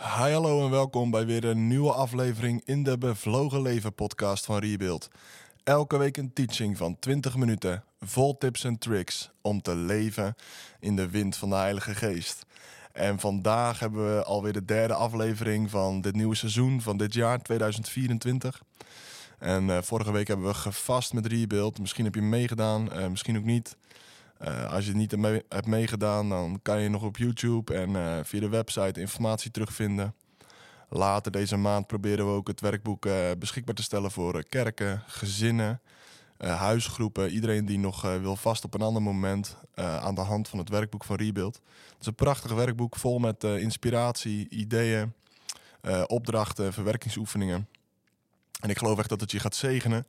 Hi, hallo en welkom bij weer een nieuwe aflevering in de Bevlogen Leven podcast van Rebuild. Elke week een teaching van 20 minuten, vol tips en tricks om te leven in de wind van de Heilige Geest. En vandaag hebben we alweer de derde aflevering van dit nieuwe seizoen van dit jaar 2024. En eh, vorige week hebben we gevast met Rebuild. Misschien heb je meegedaan, uh, misschien ook niet. Uh, als je het niet mee, hebt meegedaan, dan kan je nog op YouTube en uh, via de website informatie terugvinden. Later deze maand proberen we ook het werkboek uh, beschikbaar te stellen voor kerken, gezinnen, huisgroepen. Iedereen die nog wil vast op een ander moment aan de hand van het werkboek van Rebuild. Het is een prachtig werkboek vol met inspiratie, ideeën, opdrachten, verwerkingsoefeningen. En ik geloof echt dat het je gaat zegenen.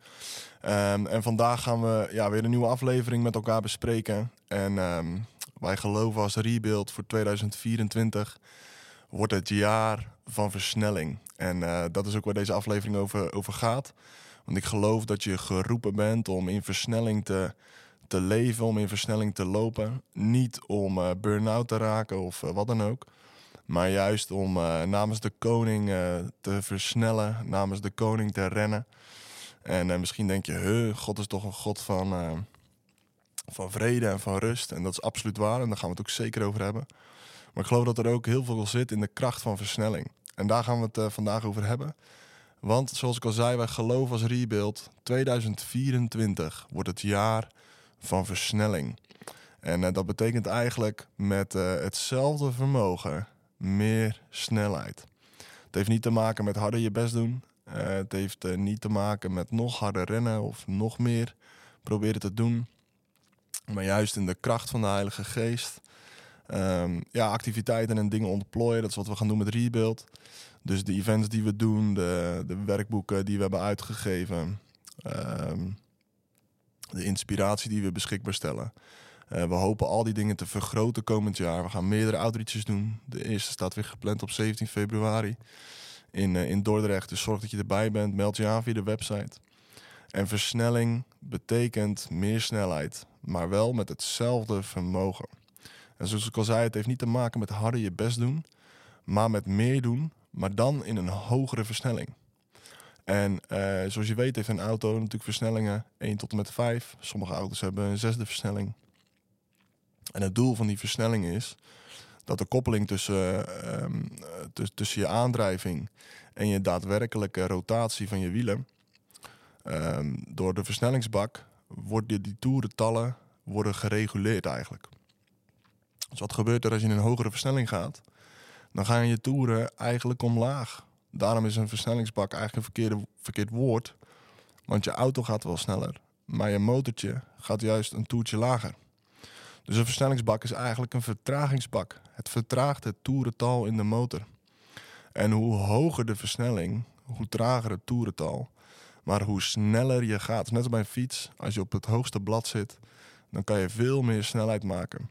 Um, en vandaag gaan we ja, weer een nieuwe aflevering met elkaar bespreken. En um, wij geloven als Rebuild voor 2024 wordt het jaar van versnelling. En uh, dat is ook waar deze aflevering over, over gaat. Want ik geloof dat je geroepen bent om in versnelling te, te leven, om in versnelling te lopen. Niet om uh, burn-out te raken of uh, wat dan ook. Maar juist om uh, namens de koning uh, te versnellen, namens de koning te rennen. En uh, misschien denk je, huh, God is toch een God van, van vrede en van rust. En dat is absoluut waar en daar gaan we het ook zeker over hebben. Maar ik geloof dat er ook heel veel zit in de kracht van versnelling. En daar gaan we het vandaag over hebben. Want zoals ik al zei, wij geloven als Rebuild, 2024 wordt het jaar van versnelling. En dat betekent eigenlijk met hetzelfde vermogen meer snelheid. Het heeft niet te maken met harder je best doen. Uh, het heeft uh, niet te maken met nog harder rennen of nog meer proberen te doen. Maar juist in de kracht van de Heilige Geest. Um, ja, activiteiten en dingen ontplooien. Dat is wat we gaan doen met Rebuild. Dus de events die we doen, de, de werkboeken die we hebben uitgegeven. Um, de inspiratie die we beschikbaar stellen. Uh, we hopen al die dingen te vergroten komend jaar. We gaan meerdere outreaches doen. De eerste staat weer gepland op 17 februari in, uh, in Dordrecht. Dus zorg dat je erbij bent. Meld je aan via de website. En versnelling betekent meer snelheid, maar wel met hetzelfde vermogen. En zoals ik al zei, het heeft niet te maken met harder je best doen, maar met meer doen, maar dan in een hogere versnelling. En uh, zoals je weet heeft een auto natuurlijk versnellingen 1 tot en met 5. Sommige auto's hebben een zesde versnelling. En het doel van die versnelling is dat de koppeling tussen, uh, tussen je aandrijving en je daadwerkelijke rotatie van je wielen, um, door de versnellingsbak worden die toerentallen worden gereguleerd eigenlijk. Dus wat gebeurt er als je in een hogere versnelling gaat? Dan gaan je toeren eigenlijk omlaag. Daarom is een versnellingsbak eigenlijk een verkeerde, verkeerd woord. Want je auto gaat wel sneller, maar je motortje gaat juist een toertje lager. Dus een versnellingsbak is eigenlijk een vertragingsbak. Het vertraagt het toerental in de motor. En hoe hoger de versnelling, hoe trager het toerental. Maar hoe sneller je gaat. Net als bij een fiets, als je op het hoogste blad zit, dan kan je veel meer snelheid maken.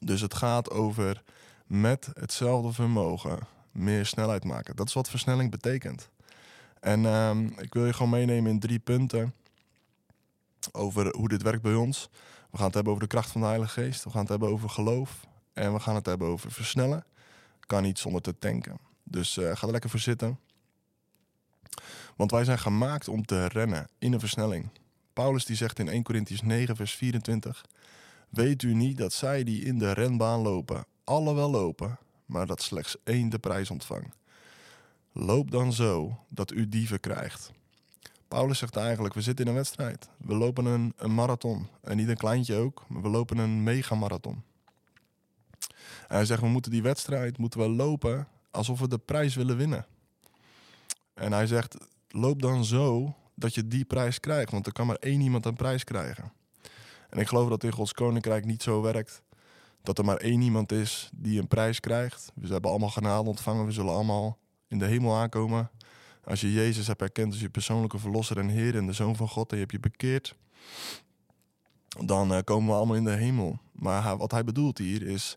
Dus het gaat over met hetzelfde vermogen meer snelheid maken. Dat is wat versnelling betekent. En um, ik wil je gewoon meenemen in drie punten over hoe dit werkt bij ons. We gaan het hebben over de kracht van de Heilige Geest. We gaan het hebben over geloof. En we gaan het hebben over versnellen. Kan niet zonder te tanken. Dus uh, ga er lekker voor zitten. Want wij zijn gemaakt om te rennen in een versnelling. Paulus die zegt in 1 Corinthians 9 vers 24... Weet u niet dat zij die in de renbaan lopen, alle wel lopen, maar dat slechts één de prijs ontvangt? Loop dan zo dat u dieven krijgt. Paulus zegt eigenlijk, we zitten in een wedstrijd. We lopen een, marathon. En niet een kleintje ook, maar we lopen een megamarathon. En hij zegt, we moeten die wedstrijd moeten we lopen alsof we de prijs willen winnen. En hij zegt, loop dan zo dat je die prijs krijgt. Want er kan maar één iemand een prijs krijgen. En ik geloof dat in Gods Koninkrijk niet zo werkt. Dat er maar één iemand is die een prijs krijgt. We hebben allemaal genade ontvangen. We zullen allemaal in de hemel aankomen. Als je Jezus hebt erkend als je persoonlijke verlosser en Heer en de Zoon van God en je hebt je bekeerd, dan uh, komen we allemaal in de hemel. Maar wat hij bedoelt hier is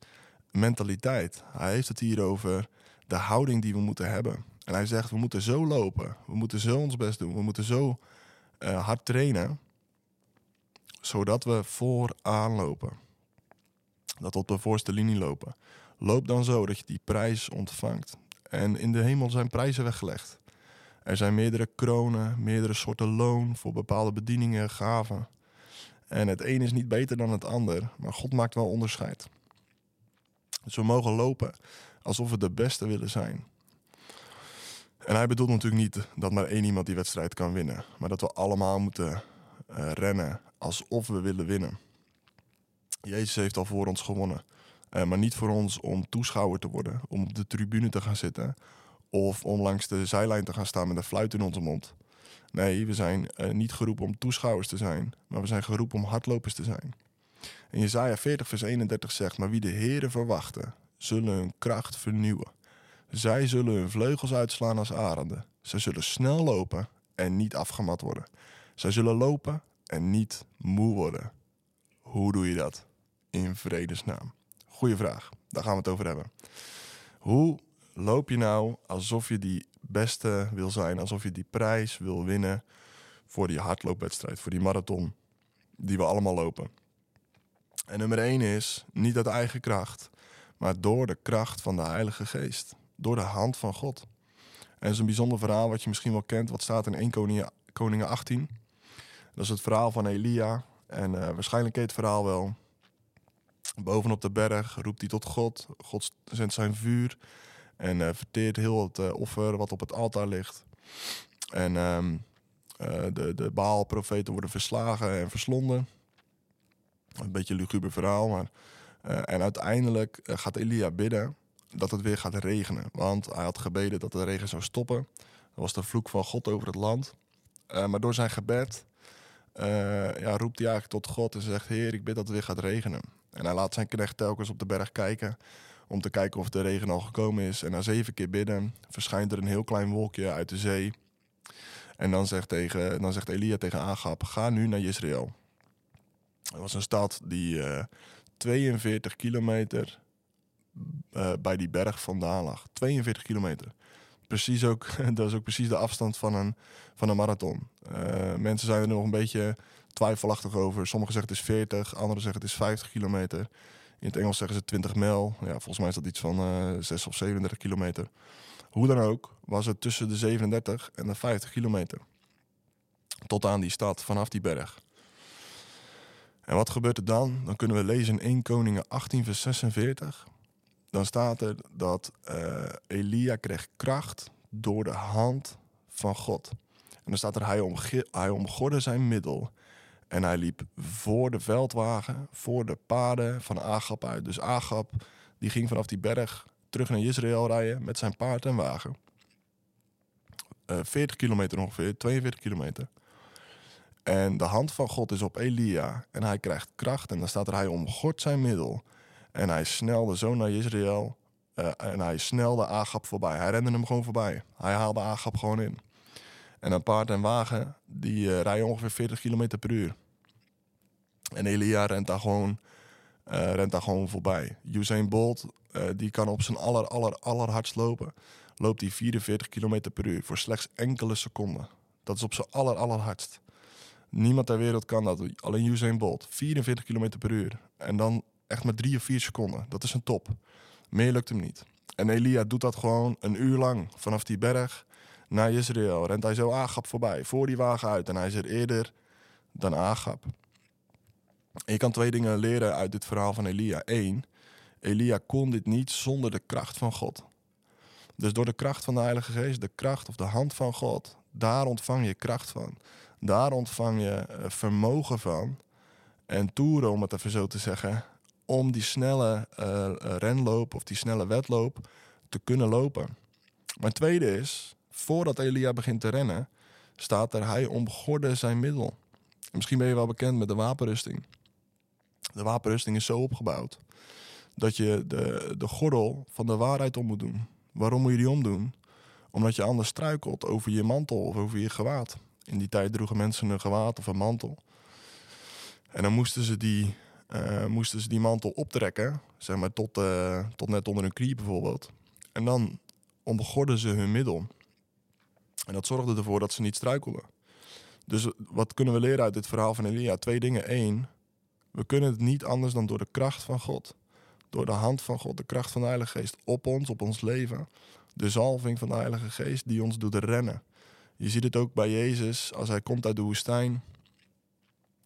mentaliteit. Hij heeft het hier over de houding die we moeten hebben. En hij zegt, we moeten zo lopen. We moeten zo ons best doen. We moeten zo uh, hard trainen. Zodat we vooraan lopen. Dat op de voorste linie lopen. Loop dan zo dat je die prijs ontvangt. En in de hemel zijn prijzen weggelegd. Er zijn meerdere kronen, meerdere soorten loon voor bepaalde bedieningen, gaven. En het een is niet beter dan het ander, maar God maakt wel onderscheid. Dus we mogen lopen alsof we de beste willen zijn. En hij bedoelt natuurlijk niet dat maar één iemand die wedstrijd kan winnen, maar dat we allemaal moeten uh, rennen alsof we willen winnen. Jezus heeft al voor ons gewonnen, uh, maar niet voor ons om toeschouwer te worden, om op de tribune te gaan zitten of om langs de zijlijn te gaan staan met een fluit in onze mond. Nee, we zijn uh, niet geroepen om toeschouwers te zijn, maar we zijn geroepen om hardlopers te zijn. En Jezaja 40 vers 31 zegt, maar wie de Here verwachten, zullen hun kracht vernieuwen. Zij zullen hun vleugels uitslaan als arenden. Zij zullen snel lopen en niet afgemat worden. Zij zullen lopen en niet moe worden. Hoe doe je dat? In vredesnaam. Goeie vraag. Daar gaan we het over hebben. Hoe loop je nou alsof je die beste wil zijn, alsof je die prijs wil winnen voor die hardloopwedstrijd, voor die marathon die we allemaal lopen? En nummer één is niet uit eigen kracht, maar door de kracht van de Heilige Geest. Door de hand van God. En is een bijzonder verhaal wat je misschien wel kent. Wat staat in 1 Koningen, Koningen 18. Dat is het verhaal van Elia. En uh, waarschijnlijk je het verhaal wel. Bovenop de berg roept hij tot God. God zendt zijn vuur. En uh, verteert heel het uh, offer wat op het altaar ligt. En um, de, de Baal-profeten worden verslagen en verslonden. Een beetje een luguber verhaal, maar... en uiteindelijk gaat Elia bidden dat het weer gaat regenen. Want hij had gebeden dat de regen zou stoppen. Dat was de vloek van God over het land. Maar door zijn gebed ja, roept hij eigenlijk tot God en zegt: Heer, ik bid dat het weer gaat regenen. En hij laat zijn knecht telkens op de berg kijken. Om te kijken of de regen al gekomen is. En na zeven keer bidden verschijnt er een heel klein wolkje uit de zee. En dan zegt, tegen, dan zegt Elia tegen Agab: Ga nu naar Israël. Dat was een stad die uh, 42 kilometer uh, bij die berg vandaan lag. 42 kilometer. Precies ook, dat is ook precies de afstand van een, van een marathon. Uh, mensen zijn er nog een beetje twijfelachtig over. Sommigen zeggen het is 40, anderen zeggen het is 50 kilometer. In het Engels zeggen ze 20 mijl. Ja, volgens mij is dat iets van uh, 6 of 37 kilometer. Hoe dan ook, was het tussen de 37 en de 50 kilometer. Tot aan die stad, vanaf die berg. En wat gebeurt er dan? Dan kunnen we lezen in 1 Koningen 18 vers 46 dan staat er dat uh, Elia kreeg kracht door de hand van God. En dan staat er, hij, omge hij omgorde zijn middel en hij liep voor de veldwagen, voor de paarden van Agap uit. Dus Agap, die ging vanaf die berg terug naar Israël rijden met zijn paard en wagen. Uh, eh, 40 kilometer ongeveer, 42 kilometer. En de hand van God is op Elia en hij krijgt kracht. En dan staat er, hij omgord zijn middel en hij snelde zo naar Israël. Uh, en hij snelde Agap voorbij. Hij rende hem gewoon voorbij. Hij haalde Agap gewoon in. En een paard en wagen, die uh, rijden ongeveer 40 km per uur. En Elia rent daar gewoon, uh, rent daar gewoon voorbij. Usain Bolt, die kan op zijn aller, aller, allerhardst lopen. Loopt hij 44 km per uur voor slechts enkele seconden. Dat is op zijn aller, allerhardst. Niemand ter wereld kan dat. Alleen Usain Bolt. 44 km per uur. En dan echt maar drie of vier seconden. Dat is een top. Meer lukt hem niet. En Elia doet dat gewoon een uur lang. Vanaf die berg naar Israël rent hij zo Agap voorbij. Voor die wagen uit. En hij is er eerder dan Agap. Je kan twee dingen leren uit dit verhaal van Elia. Eén, Elia kon dit niet zonder de kracht van God. Dus door de kracht van de Heilige Geest, de kracht of de hand van God, daar ontvang je kracht van. Daar ontvang je eh, vermogen van. En toeren, om het even zo te zeggen, om die snelle uh, renloop of die snelle wedloop te kunnen lopen. Mijn tweede is, voordat Elia begint te rennen, staat er hij omgorde zijn middel. En misschien ben je wel bekend met de wapenrusting. De wapenrusting is zo opgebouwd dat je de, de gordel van de waarheid om moet doen. Waarom moet je die omdoen? Omdat je anders struikelt over je mantel of over je gewaad. In die tijd droegen mensen een gewaad of een mantel. En dan moesten ze die uh, moesten ze die mantel optrekken, zeg maar tot, uh, tot net onder hun knie bijvoorbeeld. En dan omgorden ze hun middel. En dat zorgde ervoor dat ze niet struikelden. Dus wat kunnen we leren uit dit verhaal van Elia? Twee dingen. Eén, we kunnen het niet anders dan door de kracht van God. door de hand van God, de kracht van de Heilige Geest op ons, op ons leven. De zalving van de Heilige Geest die ons doet rennen. Je ziet het ook bij Jezus als hij komt uit de woestijn.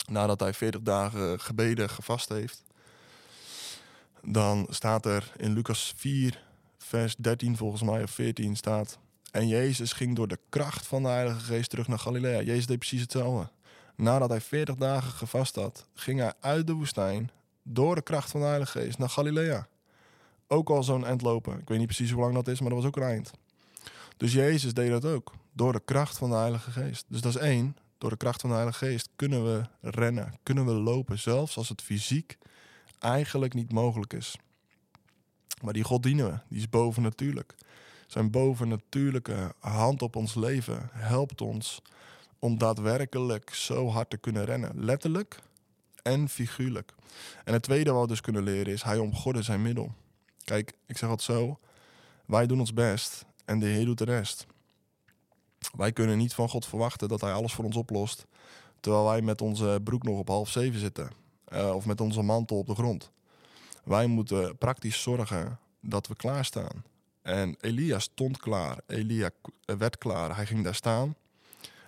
Nadat hij 40 dagen gebeden, gevast heeft. Dan staat er in Lucas 4, vers 13 volgens mij, of 14 staat. En Jezus ging door de kracht van de Heilige Geest terug naar Galilea. Jezus deed precies hetzelfde. Nadat hij 40 dagen gevast had, ging hij uit de woestijn door de kracht van de Heilige Geest naar Galilea. Ook al zo'n eind lopen. Ik weet niet precies hoe lang dat is, maar dat was ook een eind. Dus Jezus deed dat ook. Door de kracht van de Heilige Geest. Dus dat is één. Door de kracht van de Heilige Geest kunnen we rennen. Kunnen we lopen. Zelfs als het fysiek eigenlijk niet mogelijk is. Maar die God dienen we. Die is bovennatuurlijk. Zijn bovennatuurlijke hand op ons leven helpt ons om daadwerkelijk zo hard te kunnen rennen. Letterlijk en figuurlijk. En het tweede wat we dus kunnen leren is, hij omgorde zijn middel. Kijk, ik zeg het zo, wij doen ons best en de Heer doet de rest. Wij kunnen niet van God verwachten dat hij alles voor ons oplost, terwijl wij met onze broek nog op half zeven zitten. Uh, of met onze mantel op de grond. Wij moeten praktisch zorgen dat we klaarstaan. En Elia stond klaar. Elia werd klaar. Hij ging daar staan.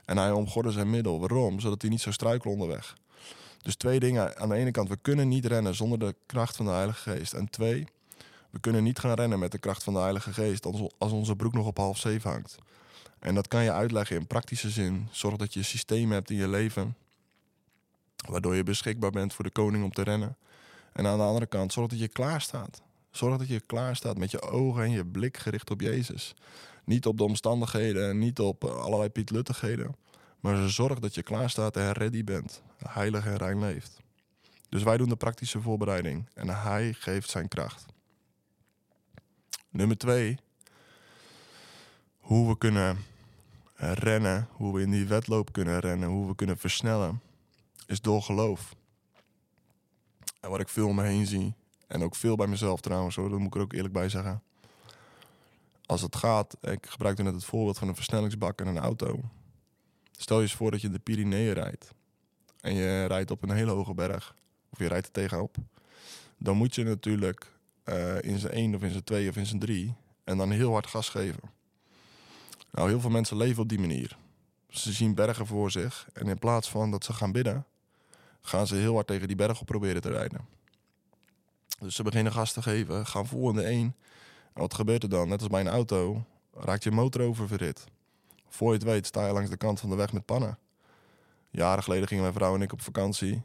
En hij omgorde zijn middel. Waarom? Zodat hij niet zou struikelen onderweg. Dus twee dingen. Aan de ene kant, we kunnen niet rennen zonder de kracht van de Heilige Geest. En twee, we kunnen niet gaan rennen met de kracht van de Heilige Geest als onze broek nog op half zeven hangt. En dat kan je uitleggen in praktische zin. Zorg dat je een systeem hebt in je leven. Waardoor je beschikbaar bent voor de koning om te rennen. En aan de andere kant, zorg dat je klaar staat. Zorg dat je klaar staat met je ogen en je blik gericht op Jezus. Niet op de omstandigheden, niet op allerlei pietluttigheden. Maar zorg dat je klaar staat en ready bent. Heilig en rein leeft. Dus wij doen de praktische voorbereiding en hij geeft zijn kracht. Nummer twee. Hoe we kunnen rennen, hoe we in die wedloop kunnen rennen, hoe we kunnen versnellen, is door geloof. En wat ik veel om me heen zie, en ook veel bij mezelf trouwens, hoor, dat moet ik er ook eerlijk bij zeggen. Als het gaat, ik gebruikte net het voorbeeld van een versnellingsbak en een auto. Stel je eens voor dat je de Pyreneeën rijdt. En je rijdt op een hele hoge berg. Of je rijdt er tegenop. Dan moet je natuurlijk uh, in zijn 1 of in zijn 2 of in zijn 3. En dan heel hard gas geven. Nou, heel veel mensen leven op die manier. Ze zien bergen voor zich. En in plaats van dat ze gaan bidden, gaan ze heel hard tegen die berg op proberen te rijden. Dus ze beginnen gas te geven, gaan vol in de 1. En wat gebeurt er dan? Net als bij een auto, raakt je motor oververhit. Voor je het weet sta je langs de kant van de weg met pannen. Jaren geleden gingen mijn vrouw en ik op vakantie.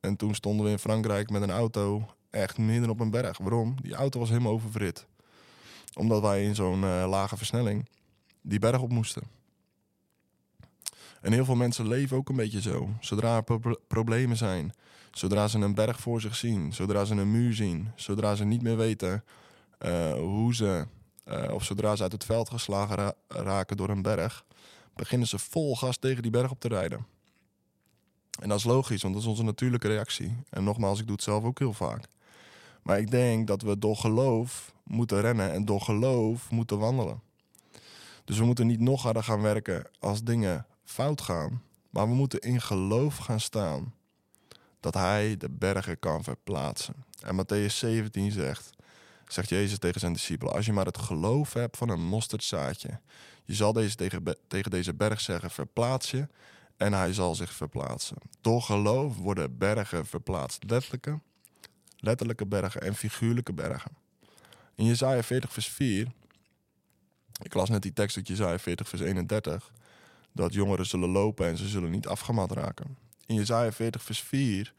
En toen stonden we in Frankrijk met een auto echt midden op een berg. Waarom? Die auto was helemaal oververhit. Omdat wij in zo'n uh, lage versnelling die berg op moesten. En heel veel mensen leven ook een beetje zo. Zodra er pro problemen zijn, zodra ze een berg voor zich zien, zodra ze een muur zien, zodra ze niet meer weten uh, hoe ze, uh, of zodra ze uit het veld geslagen ra raken door een berg, beginnen ze vol gas tegen die berg op te rijden. En dat is logisch, want dat is onze natuurlijke reactie. En nogmaals, ik doe het zelf ook heel vaak. Maar ik denk dat we door geloof moeten rennen en door geloof moeten wandelen. Dus we moeten niet nog harder gaan werken als dingen fout gaan. Maar we moeten in geloof gaan staan dat Hij de bergen kan verplaatsen. En Matthäus 17 zegt, zegt Jezus tegen zijn discipelen, als je maar het geloof hebt van een mosterdzaadje, je zal deze tegen, deze berg zeggen, verplaats je en hij zal zich verplaatsen. Door geloof worden bergen verplaatst. Letterlijke, letterlijke bergen en figuurlijke bergen. In Jezaja 40 vers 4, ik las net die tekst uit Jezaja 40 vers 31, dat jongeren zullen lopen en ze zullen niet afgemat raken. In Jezaja 40 vers 4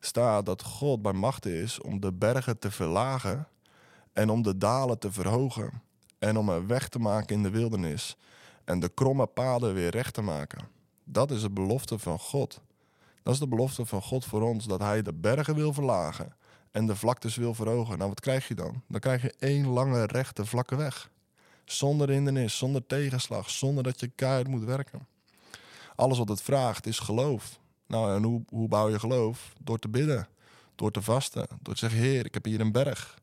staat dat God bij macht is om de bergen te verlagen en om de dalen te verhogen en om een weg te maken in de wildernis en de kromme paden weer recht te maken. Dat is de belofte van God. Dat is de belofte van God voor ons, dat Hij de bergen wil verlagen en de vlaktes wil verhogen. Nou, wat krijg je dan? Dan krijg je één lange, rechte, vlakke weg. Zonder hindernis, zonder tegenslag, zonder dat je keihard moet werken. Alles wat het vraagt is geloof. Nou, en hoe, bouw je geloof? Door te bidden, door te vasten, door te zeggen: Heer, ik heb hier een berg.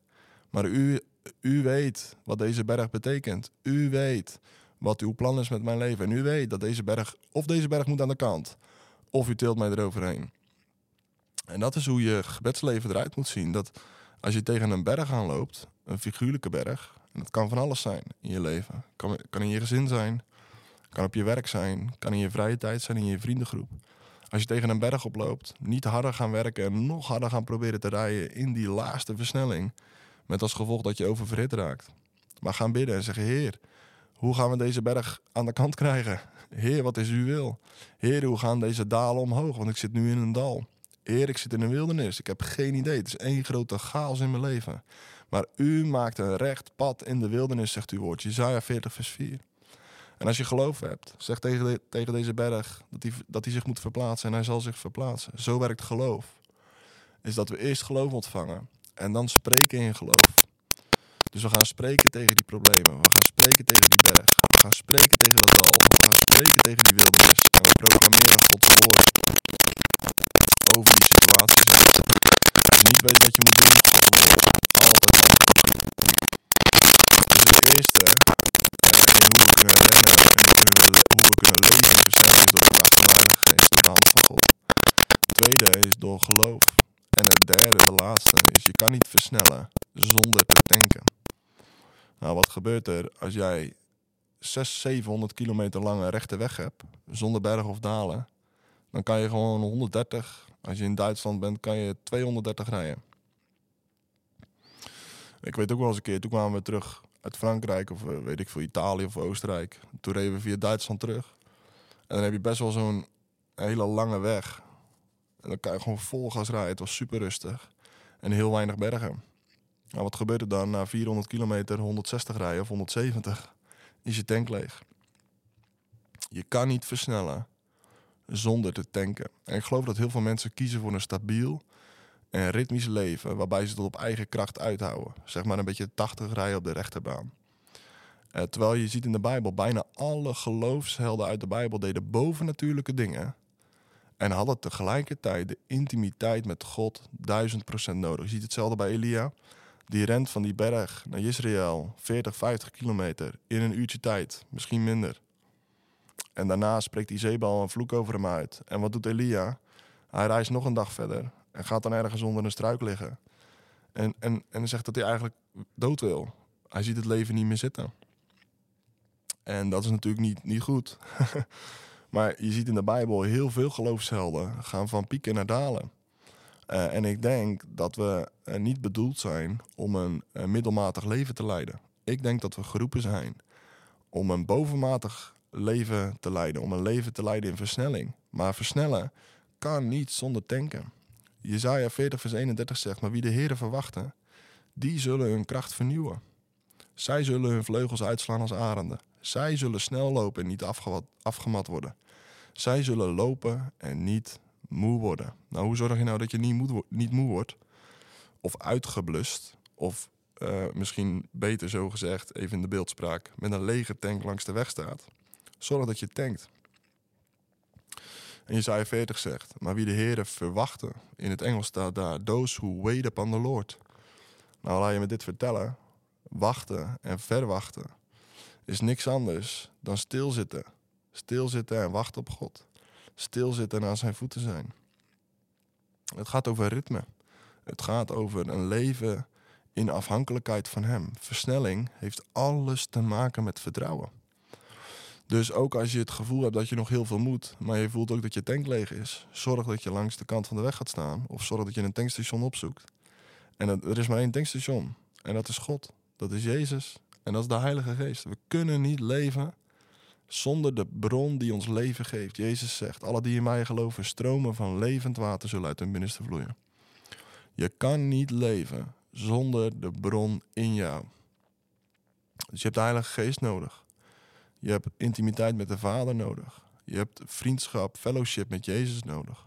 Maar u, u weet wat deze berg betekent. U weet wat uw plan is met mijn leven. En u weet dat deze berg, of deze berg moet aan de kant, of u tilt mij eroverheen. En dat is hoe je gebedsleven eruit moet zien. Dat Als je tegen een berg aan loopt, een figuurlijke berg, en dat kan van alles zijn in je leven. Kan, kan in je gezin zijn, kan op je werk zijn, kan in je vrije tijd zijn, in je vriendengroep. Als je tegen een berg oploopt, niet harder gaan werken en nog harder gaan proberen te rijden in die laagste versnelling. Met als gevolg dat je oververhit raakt. Maar gaan bidden en zeggen: Heer, hoe gaan we deze berg aan de kant krijgen? Heer, wat is uw wil? Heer, hoe gaan deze dalen omhoog? Want ik zit nu in een dal. Heer, ik zit in een wildernis. Ik heb geen idee. Het is één grote chaos in mijn leven. Maar u maakt een recht pad in de wildernis, zegt uw woord. Jezaja 40, vers 4. En als je geloof hebt, zeg tegen, tegen deze berg dat hij, dat hij zich moet verplaatsen en hij zal zich verplaatsen. Zo werkt geloof. Is dat we eerst geloof ontvangen en dan spreken in geloof. Dus we gaan spreken tegen die problemen. We gaan spreken tegen die berg. We gaan spreken tegen dat dal. We gaan spreken tegen die wildernis. En we proclameren Gods woord over die situaties. Als niet weet wat je moet doen, altijd aan. Dus het eerste, en hoe we kunnen rennen en hoe we kunnen leven in versnelling is door de kracht van de Heilige Geest, door de hand van God. Het tweede is door geloof. En het derde, de laatste, is je kan niet versnellen zonder te tanken. Nou, wat gebeurt er als jij 600, 700 kilometer lange rechte weg hebt, zonder bergen of dalen? Dan kan je gewoon 130, als je in Duitsland bent, kan je 230 rijden. Ik weet ook wel eens een keer, toen kwamen we terug uit Frankrijk of eh, weet ik veel, Italië of Oostenrijk. Toen reden we via Duitsland terug. En dan heb je best wel zo'n hele lange weg. En dan kan je gewoon vol gas rijden. Het was super rustig. En heel weinig bergen. Nou, wat gebeurt er dan na 400 kilometer 160 rijden of 170? Is je tank leeg. Je kan niet versnellen zonder te tanken. En ik geloof dat heel veel mensen kiezen voor een stabiel en ritmisch leven, waarbij ze het op eigen kracht uithouden. Zeg maar een beetje 80 rijden op de rechterbaan. Uh, terwijl je ziet in de Bijbel, bijna alle geloofshelden uit de Bijbel deden bovennatuurlijke dingen. En hadden tegelijkertijd de intimiteit met God duizend procent nodig. Je ziet hetzelfde bij Elia. Die rent van die berg naar Israël, 40, 50 kilometer, in een uurtje tijd, misschien minder. En daarna spreekt die een vloek over hem uit. En wat doet Elia? Hij reist nog een dag verder en gaat dan ergens onder een struik liggen. En, en, en zegt dat hij eigenlijk dood wil. Hij ziet het leven niet meer zitten. En dat is natuurlijk niet, niet goed. maar je ziet in de Bijbel heel veel geloofshelden gaan van pieken naar dalen. Uh, en ik denk dat we uh, niet bedoeld zijn om een, een middelmatig leven te leiden. Ik denk dat we geroepen zijn om een bovenmatig leven te leiden, om een leven te leiden in versnelling. Maar versnellen kan niet zonder tanken. Jezaja 40 vers 31 zegt, maar wie de Heeren verwachten, die zullen hun kracht vernieuwen. Zij zullen hun vleugels uitslaan als arenden. Zij zullen snel lopen en niet afgemat worden. Zij zullen lopen en niet moe worden. Nou, hoe zorg je nou dat je niet moe, niet moe wordt? Of uitgeblust? Of uh, misschien beter zo gezegd, even in de beeldspraak, met een lege tank langs de weg staat. Zorg dat je tankt. En Jezaja 40 zegt, maar wie de Heeren verwachten, in het Engels staat daar, those who wait upon the Lord. Nou, laat je me dit vertellen. Wachten en verwachten is niks anders dan stilzitten. Stilzitten en wachten op God. Stilzitten en aan zijn voeten zijn. Het gaat over ritme. Het gaat over een leven in afhankelijkheid van Hem. Versnelling heeft alles te maken met vertrouwen. Dus ook als je het gevoel hebt dat je nog heel veel moet, maar je voelt ook dat je tank leeg is, zorg dat je langs de kant van de weg gaat staan. Of zorg dat je een tankstation opzoekt. En er is maar één tankstation. En dat is God. Dat is Jezus. En dat is de Heilige Geest. We kunnen niet leven zonder de bron die ons leven geeft. Jezus zegt: Alle die in mij geloven, stromen van levend water zullen uit hun binnenste vloeien. Je kan niet leven zonder de bron in jou. Dus je hebt de Heilige Geest nodig. Je hebt intimiteit met de Vader nodig. Je hebt vriendschap, fellowship met Jezus nodig.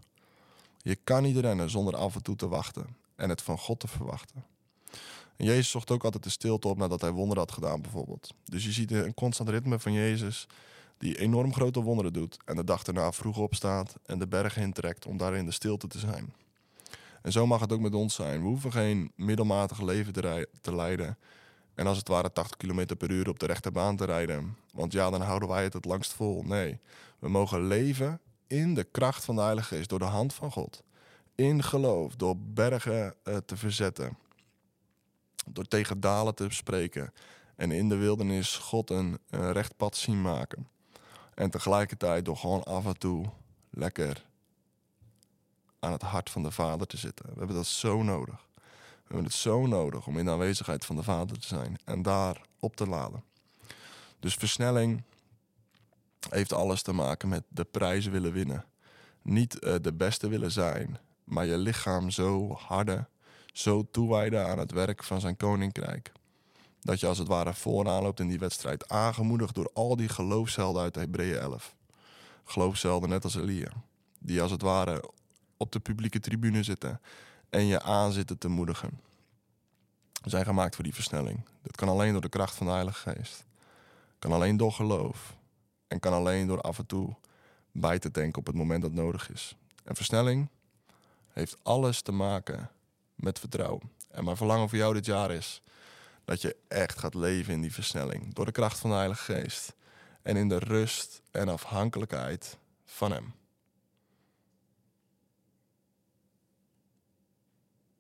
Je kan niet rennen zonder af en toe te wachten en het van God te verwachten. Jezus zocht ook altijd de stilte op nadat hij wonderen had gedaan, bijvoorbeeld. Dus je ziet een constant ritme van Jezus, die enorm grote wonderen doet en de dag daarna vroeg opstaat en de bergen intrekt om daar in de stilte te zijn. En zo mag het ook met ons zijn. We hoeven geen middelmatig leven te, leiden en als het ware 80 km per uur op de rechterbaan te rijden. Want ja, dan houden wij het het langst vol. Nee, we mogen leven in de kracht van de Heilige Geest, door de hand van God. In geloof, door bergen uh, te verzetten. Door tegen dalen te spreken en in de wildernis God een, een recht pad zien maken. En tegelijkertijd door gewoon af en toe lekker aan het hart van de Vader te zitten. We hebben dat zo nodig. We hebben het zo nodig om in de aanwezigheid van de Vader te zijn en daar op te laden. Dus versnelling heeft alles te maken met de prijzen willen winnen. Niet uh, de beste willen zijn, maar je lichaam zo harde, zo toewijden aan het werk van zijn koninkrijk. Dat je als het ware vooraan loopt in die wedstrijd, aangemoedigd door al die geloofshelden uit Hebreeën 11. Geloofshelden net als Elia, die als het ware op de publieke tribune zitten en je aan zitten te moedigen. We zijn gemaakt voor die versnelling. Dat kan alleen door de kracht van de Heilige Geest. Kan alleen door geloof. En kan alleen door af en toe bij te denken op het moment dat nodig is. En versnelling heeft alles te maken met vertrouwen. En mijn verlangen voor jou dit jaar is dat je echt gaat leven in die versnelling. Door de kracht van de Heilige Geest. En in de rust en afhankelijkheid van Hem.